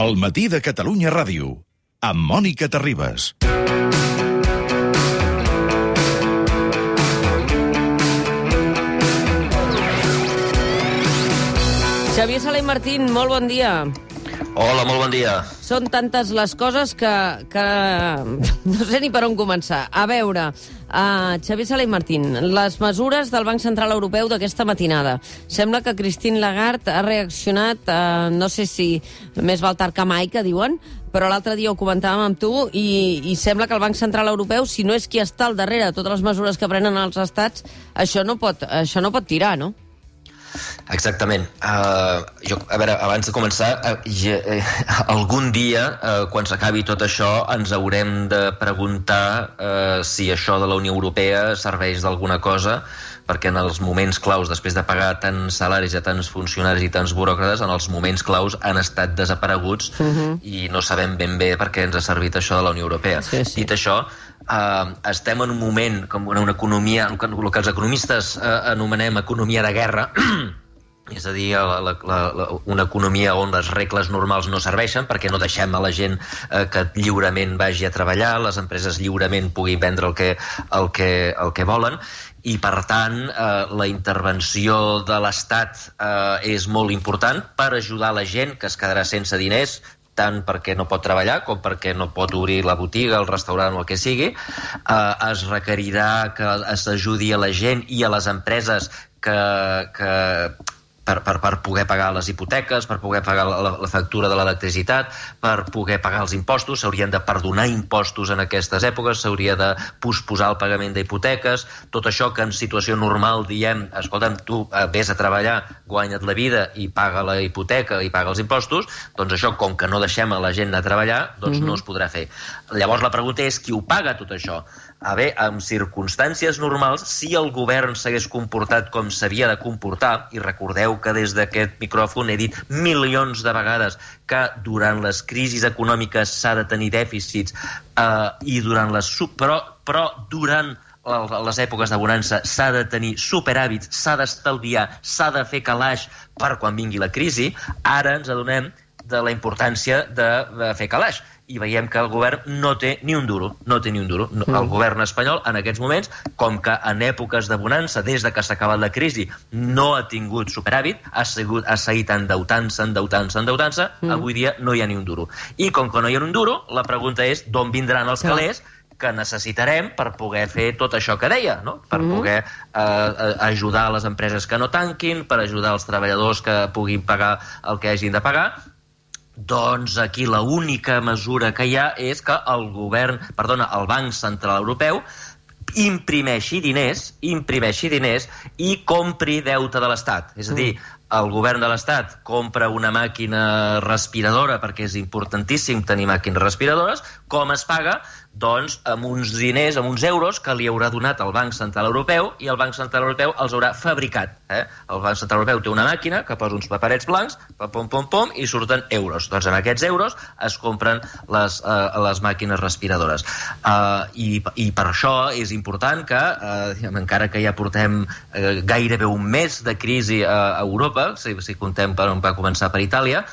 El matí de Catalunya Ràdio, amb Mònica Terribas. Xavier Sala i Martín, molt bon dia. Hola, molt bon dia. Són tantes les coses que, que no sé ni per on començar. A veure, uh, Xavier Sala i Martín, les mesures del Banc Central Europeu d'aquesta matinada. Sembla que Christine Lagarde ha reaccionat, uh, no sé si més val tard que mai, que diuen, però l'altre dia ho comentàvem amb tu i, i sembla que el Banc Central Europeu, si no és qui està al darrere de totes les mesures que prenen els estats, això no pot, això no pot tirar, no? Exactament. Uh, jo, a veure, abans de començar, uh, ja, uh, algun dia, uh, quan s'acabi tot això, ens haurem de preguntar uh, si això de la Unió Europea serveix d'alguna cosa, perquè en els moments claus, després de pagar tants salaris a tants funcionaris i tants buròcrates, en els moments claus han estat desapareguts uh -huh. i no sabem ben bé per què ens ha servit això de la Unió Europea. Sí, sí. Dit això, uh, estem en un moment, com una, una economia, el que, el que els economistes uh, anomenem economia de guerra, és a dir, la, la, la, una economia on les regles normals no serveixen perquè no deixem a la gent eh, que lliurement vagi a treballar, les empreses lliurement puguin vendre el que, el que, el que volen. I per tant eh, la intervenció de l'Estat eh, és molt important per ajudar la gent que es quedarà sense diners tant perquè no pot treballar com perquè no pot obrir la botiga, el restaurant o el que sigui. Eh, es requerirà que s'ajudi a la gent i a les empreses que, que per, per, per poder pagar les hipoteques, per poder pagar la, la factura de l'electricitat, per poder pagar els impostos, s'haurien de perdonar impostos en aquestes èpoques, s'hauria de posposar el pagament d'hipoteques, tot això que en situació normal diem, escolta'm, tu eh, vés a treballar, guanya't la vida i paga la hipoteca i paga els impostos, doncs això, com que no deixem a la gent anar a treballar, doncs mm -hmm. no es podrà fer. Llavors la pregunta és qui ho paga tot això? Bé, en circumstàncies normals, si el govern s'hagués comportat com s'havia de comportar, i recordeu que des d'aquest micròfon he dit milions de vegades que durant les crisis econòmiques s'ha de tenir dèficits eh, i durant les... Però, però durant les èpoques de bonança s'ha de tenir superhàbits, s'ha d'estalviar, s'ha de fer calaix per quan vingui la crisi, ara ens adonem de la importància de fer calaix i veiem que el govern no té ni un duro, no té ni un duro. No, el govern espanyol, en aquests moments, com que en èpoques de bonança, des de que s'ha acabat la crisi, no ha tingut superàvit, ha, sigut, ha seguit endeutant-se, endeutant-se, endeutant-se, mm. avui dia no hi ha ni un duro. I com que no hi ha un duro, la pregunta és d'on vindran els calés que necessitarem per poder fer tot això que deia, no? per mm -hmm. poder eh, ajudar les empreses que no tanquin, per ajudar els treballadors que puguin pagar el que hagin de pagar, doncs aquí la única mesura que hi ha és que el govern, perdona, el Banc Central Europeu imprimeixi diners, imprimeixi diners i compri deute de l'Estat. És a dir, el govern de l'Estat compra una màquina respiradora perquè és importantíssim tenir màquines respiradores, com es paga? Doncs amb uns diners, amb uns euros que li haurà donat el Banc Central Europeu i el Banc Central Europeu els haurà fabricat. Eh? El Banc Central Europeu té una màquina que posa uns paperets blancs, pom, pom, pom, i surten euros. Doncs amb aquests euros es compren les, uh, les màquines respiradores. Uh, i, I per això és important que, uh, encara que ja portem uh, gairebé un mes de crisi a Europa, si, si contem per on va començar per Itàlia,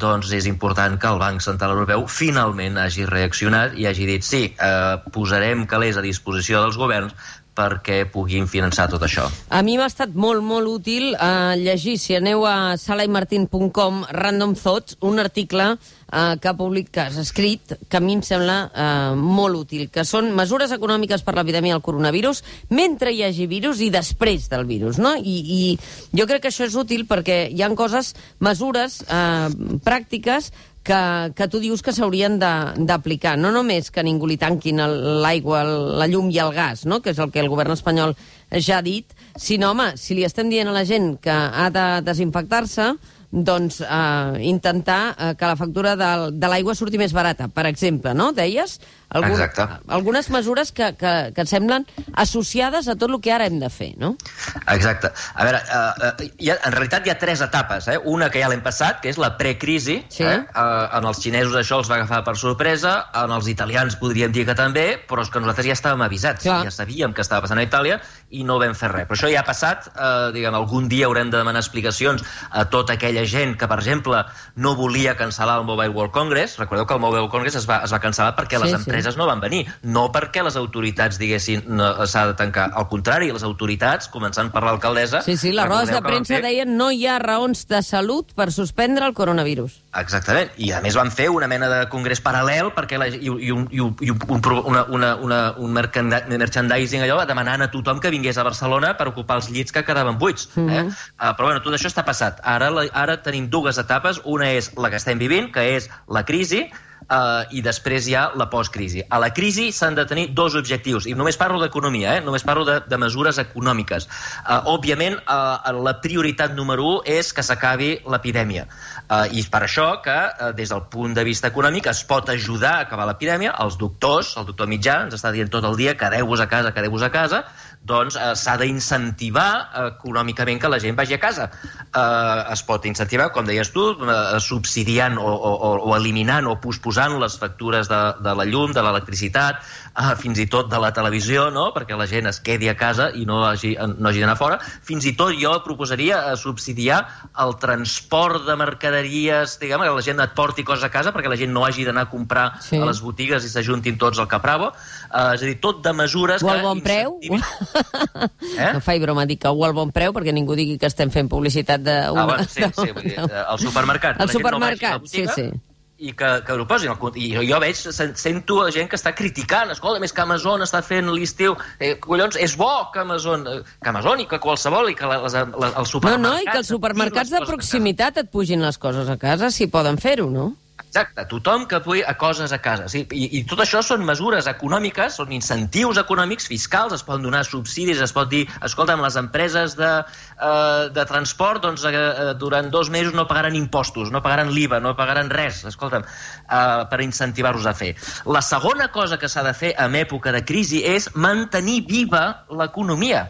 doncs és important que el Banc Central Europeu finalment hagi reaccionat i hagi dit sí, eh, posarem calés a disposició dels governs perquè puguin finançar tot això. A mi m'ha estat molt, molt útil eh, llegir, si aneu a salaimartin.com, Random Thoughts, un article eh, que ha publicat, que has escrit, que a mi em sembla eh, molt útil, que són mesures econòmiques per l'epidèmia del coronavirus mentre hi hagi virus i després del virus, no? I, i jo crec que això és útil perquè hi han coses, mesures eh, pràctiques que, que tu dius que s'haurien d'aplicar. No només que ningú li tanquin l'aigua, la llum i el gas, no? que és el que el govern espanyol ja ha dit, sinó, home, si li estem dient a la gent que ha de desinfectar-se, doncs eh, intentar eh, que la factura de, de l'aigua surti més barata. Per exemple, no? deies, Exacte. algunes mesures que, que, que et semblen associades a tot el que ara hem de fer, no? Exacte. A veure, uh, hi ha, en realitat hi ha tres etapes. Eh? Una que ja l'hem passat, que és la precrisi. Sí. Eh? Uh, en els xinesos això els va agafar per sorpresa, en els italians podríem dir que també, però és que nosaltres ja estàvem avisats. Clar. Ja sabíem que estava passant a Itàlia i no vam fer res. Però això ja ha passat, eh, diguem, algun dia haurem de demanar explicacions a tota aquella gent que, per exemple, no volia cancel·lar el Mobile World Congress. Recordeu que el Mobile World Congress es va, es va cancel·lar perquè Sí, les sí. Empreses no van venir, no perquè les autoritats diguessin no, s'ha de tancar. Al contrari, les autoritats, començant per l'alcaldessa... Sí, sí, les rodes de premsa fer- deien no hi ha raons de salut per suspendre el coronavirus. Exactament, i a més van fer una mena de congrés paral·lel perquè la, i, i, un, i, un, i un, una, una, una, un merchandising allò demanant a tothom que vingués a Barcelona per ocupar els llits que quedaven buits. Eh? Mhm. Uh, però bueno, tot això està passat. Ara, la, ara tenim dues etapes. Una és la que estem vivint, que és la crisi, Uh, i després hi ha la postcrisi. A la crisi s'han de tenir dos objectius, i només parlo d'economia, eh? només parlo de, de mesures econòmiques. Uh, òbviament, uh, la prioritat número 1 és que s'acabi l'epidèmia. Uh, I per això que, uh, des del punt de vista econòmic, es pot ajudar a acabar l'epidèmia. Els doctors, el doctor Mitjà, ens està dient tot el dia quedeu-vos a casa, quedeu-vos a casa, doncs eh, s'ha d'incentivar econòmicament que la gent vagi a casa. Eh, es pot incentivar, com deies tu, eh, subsidiant o, o, o, o eliminant o posposant les factures de, de la llum, de l'electricitat, eh, fins i tot de la televisió, no? perquè la gent es quedi a casa i no hagi, no hagi d'anar fora. Fins i tot jo proposaria eh, subsidiar el transport de mercaderies, diguem, que la gent et porti coses a casa perquè la gent no hagi d'anar a comprar Sí. a les botigues i s'ajuntin tots al Capravo. Eh, és a dir, tot de mesures O al bon preu. incentivin- Eh? No faig broma, dic que o al bon preu, perquè ningú digui que estem fent publicitat de... Ah, bueno, sí, sí, vull dir, al supermercat. Al no supermercat, la sí, sí. I que, que ho posin. I jo, jo veig, sen- sento gent que està criticant, escolta, més que Amazon està fent l'estiu, eh, collons, és bo que Amazon, eh, que Amazon i que qualsevol, i que les, les, els No, supermercats... no, i que els supermercats de proximitat et pugin les coses a casa, si poden fer-ho, no? Exacte, tothom que pugui a coses a casa. Sí, i, I tot això són mesures econòmiques, són incentius econòmics, fiscals, es poden donar subsidis, es pot dir, escolta'm, les empreses de, eh, de transport doncs, eh, eh, durant dos mesos no pagaran impostos, no pagaran l'IVA, no pagaran res, escolta'm, eh, per incentivar-los a fer. La segona cosa que s'ha de fer en època de crisi és mantenir viva l'economia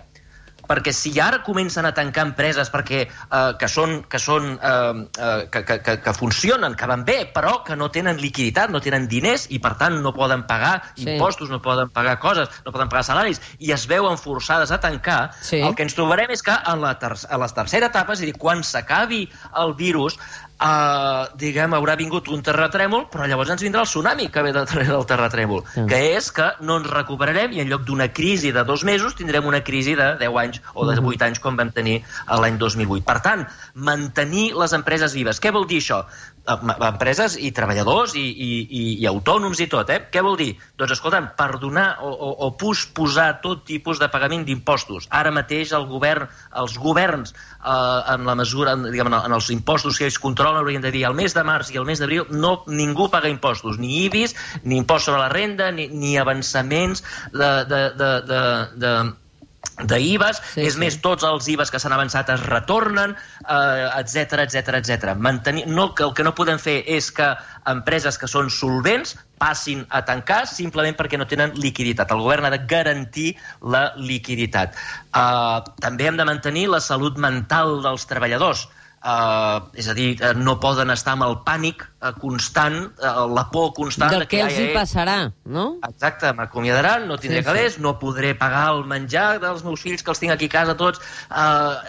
perquè si ara comencen a tancar empreses perquè, eh, que, són, que, són, eh, eh, que, que, que, que funcionen, que van bé, però que no tenen liquiditat, no tenen diners i per tant no poden pagar Sí. impostos, no poden pagar coses, no poden pagar salaris i es veuen forçades a tancar, Sí. el que ens trobarem és que en la, ter a la tercera etapa, és a dir, quan s'acabi el virus, Uh, diguem, haurà vingut un terratrèmol, però llavors ens vindrà el tsunami que ve del del terratrèmol, Sí. que és que no ens recuperarem i en lloc d'una crisi de dos mesos tindrem una crisi de 10 anys o de 8 anys com vam tenir a l'any 2008. Per tant, mantenir les empreses vives. Què vol dir això? Empreses i treballadors i, i, i, i autònoms i tot, eh? Què vol dir? Doncs, escolta'm, perdonar o, o, o posposar tot tipus de pagament d'impostos. Ara mateix el govern, els governs, eh, en la mesura, en, diguem, en els impostos que ells controlen, haurien de dir al mes de març i al mes d'abril no, ningú paga impostos, ni IBIS, ni impost sobre la renda, ni, ni avançaments de, de, de, de, de d'IVAs, Sí, és sí. sí. més, tots els IVAs que s'han avançat es retornen, etc etc etc. Mantenir, no, que el que no podem fer és que empreses que són solvents passin a tancar simplement perquè no tenen liquiditat. El govern ha de garantir la liquiditat. Uh, també hem de mantenir la salut mental dels treballadors. Uh, és a dir, uh, no poden estar amb el pànic uh, constant, uh, la por constant Del de que els hi passarà, no? Exacte, m'acomiadaran, no tindré Sí, sí, calés, no podré pagar el menjar dels meus fills, que els tinc aquí a casa tots,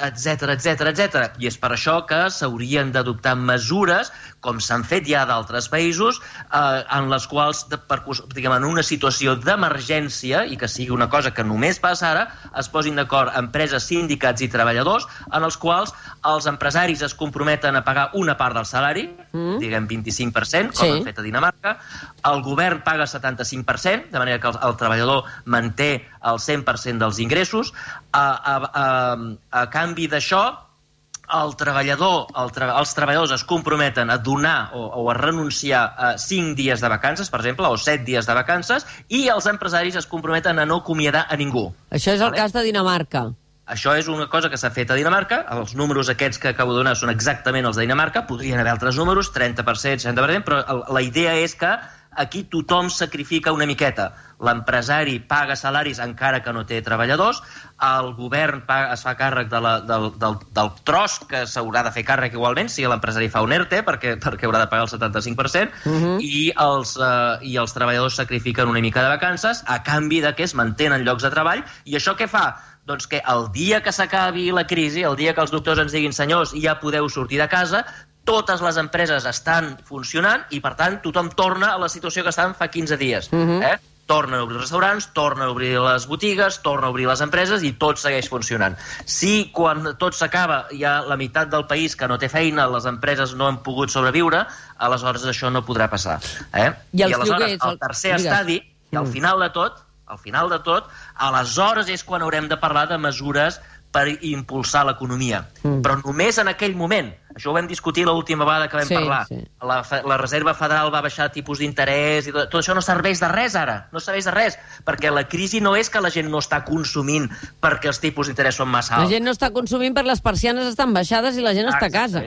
etc etc etc. I és per això que s'haurien d'adoptar mesures, com s'han fet ja d'altres països, eh, en les quals, de, per, diguem, en una situació d'emergència, i que sigui una cosa que només passa ara, es posin d'acord empreses, sindicats i treballadors, en els quals els empresaris es comprometen a pagar una part del salari, Mm. diguem 25%, com Sí. han fet a Dinamarca, el govern paga 75%, de manera que el, el treballador manté el 100% dels ingressos. A, a, a, a canvi d'això, el treballador, el tra els treballadors es comprometen a donar o, o a renunciar a 5 dies de vacances, per exemple, o 7 dies de vacances, i els empresaris es comprometen a no acomiadar a ningú. Això és el Vale. cas de Dinamarca. Això és una cosa que s'ha fet a Dinamarca. Els números aquests que acabo de donar són exactament els de Dinamarca. Podrien haver altres números, 30%, 60%, però la idea és que aquí tothom sacrifica una miqueta. L'empresari paga salaris encara que no té treballadors, el govern paga, es fa càrrec de la, del, del, del tros que s'haurà de fer càrrec igualment si l'empresari fa un ERTE perquè, perquè haurà de pagar el 75% uh -huh. i, els, eh, i els treballadors sacrifiquen una mica de vacances a canvi de que es mantenen llocs de treball i això què fa? Doncs que el dia que s'acabi la crisi, el dia que els doctors ens diguin senyors, ja podeu sortir de casa, totes les empreses estan funcionant i, per tant, tothom torna a la situació que estàvem fa 15 dies. Uh -huh. eh? Tornen a obrir els restaurants, tornen a obrir les botigues, tornen a obrir les empreses i tot segueix funcionant. Si quan tot s'acaba hi ha la meitat del país que no té feina, les empreses no han pogut sobreviure, aleshores això no podrà passar. Eh? I, els I aleshores, lloguers, el tercer digues. estadi, i al Mm. final de tot, al final de tot, aleshores és quan haurem de parlar de mesures per impulsar l'economia. Mm. Però només en aquell moment. Això ho vam discutir l'última vegada que vam Sí, parlar. sí. La, la Reserva Federal va baixar tipus d'interès i tot, tot això no serveix de res ara, no serveix de res, perquè la crisi no és que la gent no està consumint perquè els tipus d'interès són massa La alts. gent no està consumint perquè les persianes estan baixades i la gent està a casa.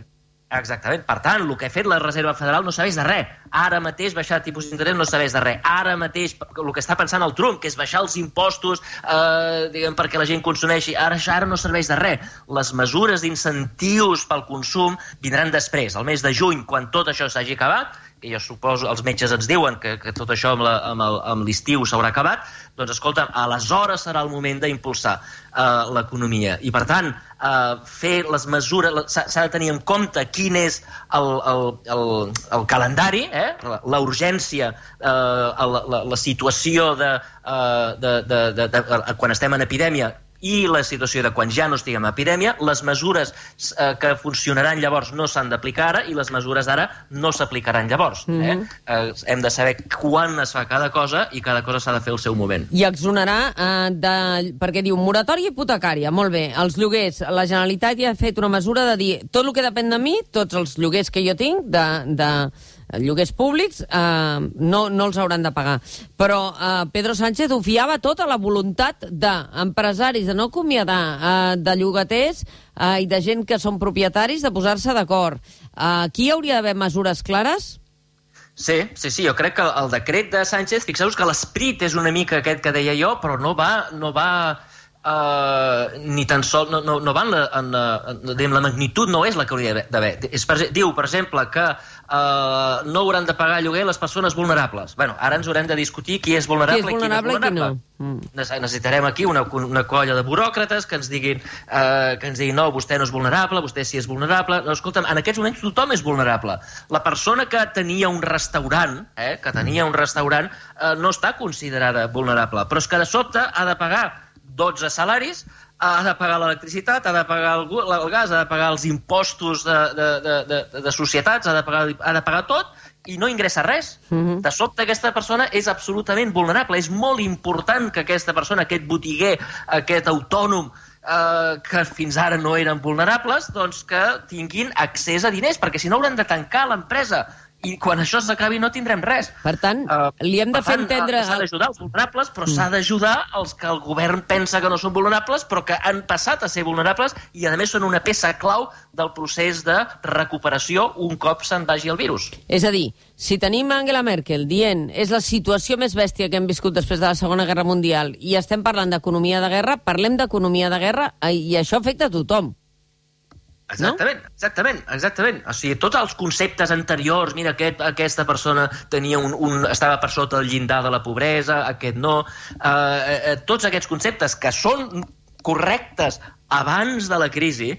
Exactament. Per tant, el que ha fet la Reserva Federal no serveix de res. Ara mateix baixar tipus d'interès no serveix de res. Ara mateix el que està pensant el Trump, que és baixar els impostos eh, diguem, perquè la gent consumeixi, ara ara no serveix de res. Les mesures d'incentius pel consum vindran després, al mes de juny, quan tot això s'hagi acabat, que jo suposo els metges ens diuen que, que tot això amb l'estiu s'haurà acabat, doncs escolta, aleshores serà el moment d'impulsar uh, l'economia. I per tant, uh, fer les mesures, s'ha de tenir en compte quin és el, el, el, el calendari, eh? la, urgència, uh, la, la, la situació de, uh, de, de, de, de, de, quan estem en epidèmia i la situació de quan ja no estiguem en epidèmia, les mesures eh, que funcionaran llavors no s'han d'aplicar ara i les mesures d'ara no s'aplicaran llavors. Mm -hmm. eh? Eh, hem de saber quan es fa cada cosa i cada cosa s'ha de fer al seu moment. I exonerar, eh, de, perquè diu moratòria hipotecària, molt bé, els lloguers, la Generalitat ja ha fet una mesura de dir tot el que depèn de mi, tots els lloguers que jo tinc, de, de lloguers públics, eh, no, no els hauran de pagar. Però eh, Pedro Sánchez ho fiava tot a la voluntat d'empresaris de no acomiadar, eh, de llogaters eh, i de gent que són propietaris de posar-se d'acord. Eh, aquí hi hauria d'haver mesures clares? Sí, sí, sí, jo crec que el decret de Sánchez, fixeu-vos que l'esperit és una mica aquest que deia jo, però no va, no va uh, ni tan sol, no, no, no va en la, en la, en, la magnitud no és la que hauria d'haver. Diu, per exemple, que no hauran de pagar lloguer les persones vulnerables. Bueno, ara ens haurem de discutir qui és vulnerable, Qui és vulnerable i qui no és vulnerable. i qui no. Mm. Nece- Necessitarem aquí una, una colla de buròcrates que ens diguin eh, que ens diguin no, vostè no és vulnerable, vostè sí és vulnerable. No, escolta'm, en aquests moments tothom és vulnerable. La persona que tenia un restaurant, eh, que tenia un restaurant, eh, no està considerada vulnerable, però és que de sobte ha de pagar 12 salaris, ha de pagar l'electricitat, ha de pagar el, el gas, ha de pagar els impostos de, de, de, de, de societats, ha de pagar, ha de pagar tot i no ingressa res. Mhm. De sobte aquesta persona és absolutament vulnerable. És molt important que aquesta persona, aquest botiguer, aquest autònom, eh, que fins ara no eren vulnerables, doncs que tinguin accés a diners, perquè si no hauran de tancar l'empresa. I quan això s'acabi no tindrem res. Per tant, Eh, li hem de fer tant, entendre... eh, S'ha d'ajudar els vulnerables, però s'ha d'ajudar els que el govern pensa que no són vulnerables, però que han passat a ser vulnerables i, a més, són una peça clau del procés de recuperació un cop se'n vagi el virus. És a dir, si tenim Angela Merkel dient és la situació més bèstia que hem viscut després de la Segona Guerra Mundial i estem parlant d'economia de guerra, parlem d'economia de guerra i això afecta a tothom. Exactament, no? exactament, exactament. O sigui, tots els conceptes anteriors, mira, aquest, aquesta persona tenia un, un, estava per sota del llindar de la pobresa, aquest no, eh, eh, tots aquests conceptes que són correctes abans de la crisi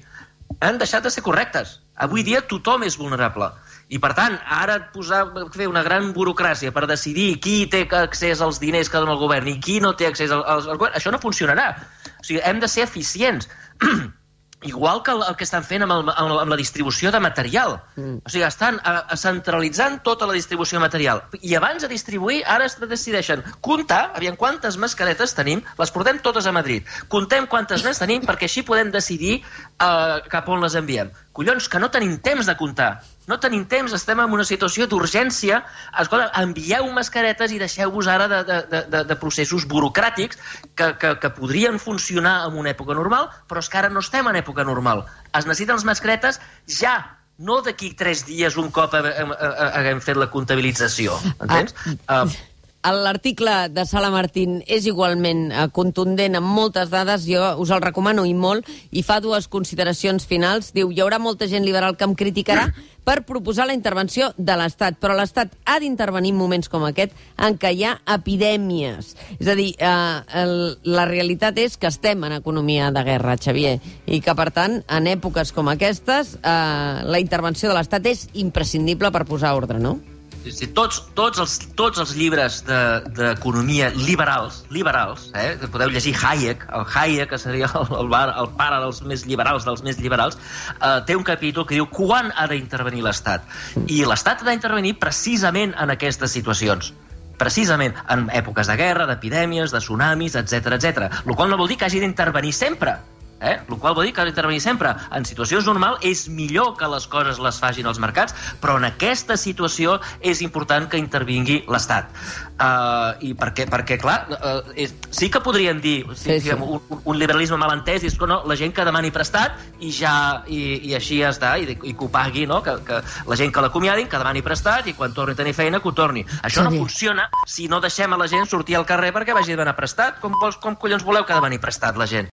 han deixat de ser correctes. Avui dia tothom és vulnerable. I, per tant, ara posar, fer una gran burocràcia per decidir qui té accés als diners que dona el govern i qui no té accés al, al, al govern, això no funcionarà. O sigui, hem de ser eficients. Igual que el, el que estan fent amb, el, amb, la- amb la distribució de material. Mm. O sigui, estan a, a centralitzant tota la distribució de material. I abans de distribuir, ara es decideixen comptar, aviam quantes mascaretes tenim, les portem totes a Madrid. Contem quantes més tenim perquè així podem decidir uh, cap on les enviem. Collons, que no tenim temps de comptar. No tenim temps, estem en una situació d'urgència. Escolta, envieu mascaretes i deixeu-vos ara de, de, de, de, processos burocràtics que, que, que podrien funcionar en una època normal, però és que ara no estem en època normal. Es necessiten les mascaretes ja, no d'aquí tres dies un cop haguem fet la comptabilització, entens? Ah. Uh, L'article de Sala Martín és igualment eh, contundent amb moltes dades, jo us el recomano i molt, i fa dues consideracions finals. Diu, hi haurà molta gent liberal que em criticarà per proposar la intervenció de l'Estat, però l'Estat ha d'intervenir en moments com aquest en què hi ha epidèmies. És a dir, eh, el, la realitat és que estem en economia de guerra, Xavier, i que, per tant, en èpoques com aquestes, eh, la intervenció de l'Estat és imprescindible per posar ordre, no? Sí, tots, tots, els, tots els llibres d'economia de, liberals, liberals, eh? podeu llegir Hayek, el Hayek, que seria el, el, el pare dels més liberals, dels més liberals, eh, té un capítol que diu quan ha d'intervenir l'Estat. I l'Estat ha d'intervenir precisament en aquestes situacions precisament en èpoques de guerra, d'epidèmies, de tsunamis, etc etc. El qual no vol dir que hagi d'intervenir sempre, Eh? El qual vol dir que ha d'intervenir sempre. En situacions normals és millor que les coses les facin els mercats, però en aquesta situació és important que intervingui l'Estat. Uh, I perquè, perquè clar, uh, és, sí que podríem dir sí, sí. Un, un liberalisme malentès, és que no, la gent que demani prestat i ja i, i així ja està, i, i que ho pagui, no? que, que la gent que l'acomiadin, que demani prestat i quan torni a tenir feina, que ho torni. Això sí. no funciona si no deixem a la gent sortir al carrer perquè vagi a demanar prestat. Com, vols, com collons voleu que demani prestat la gent?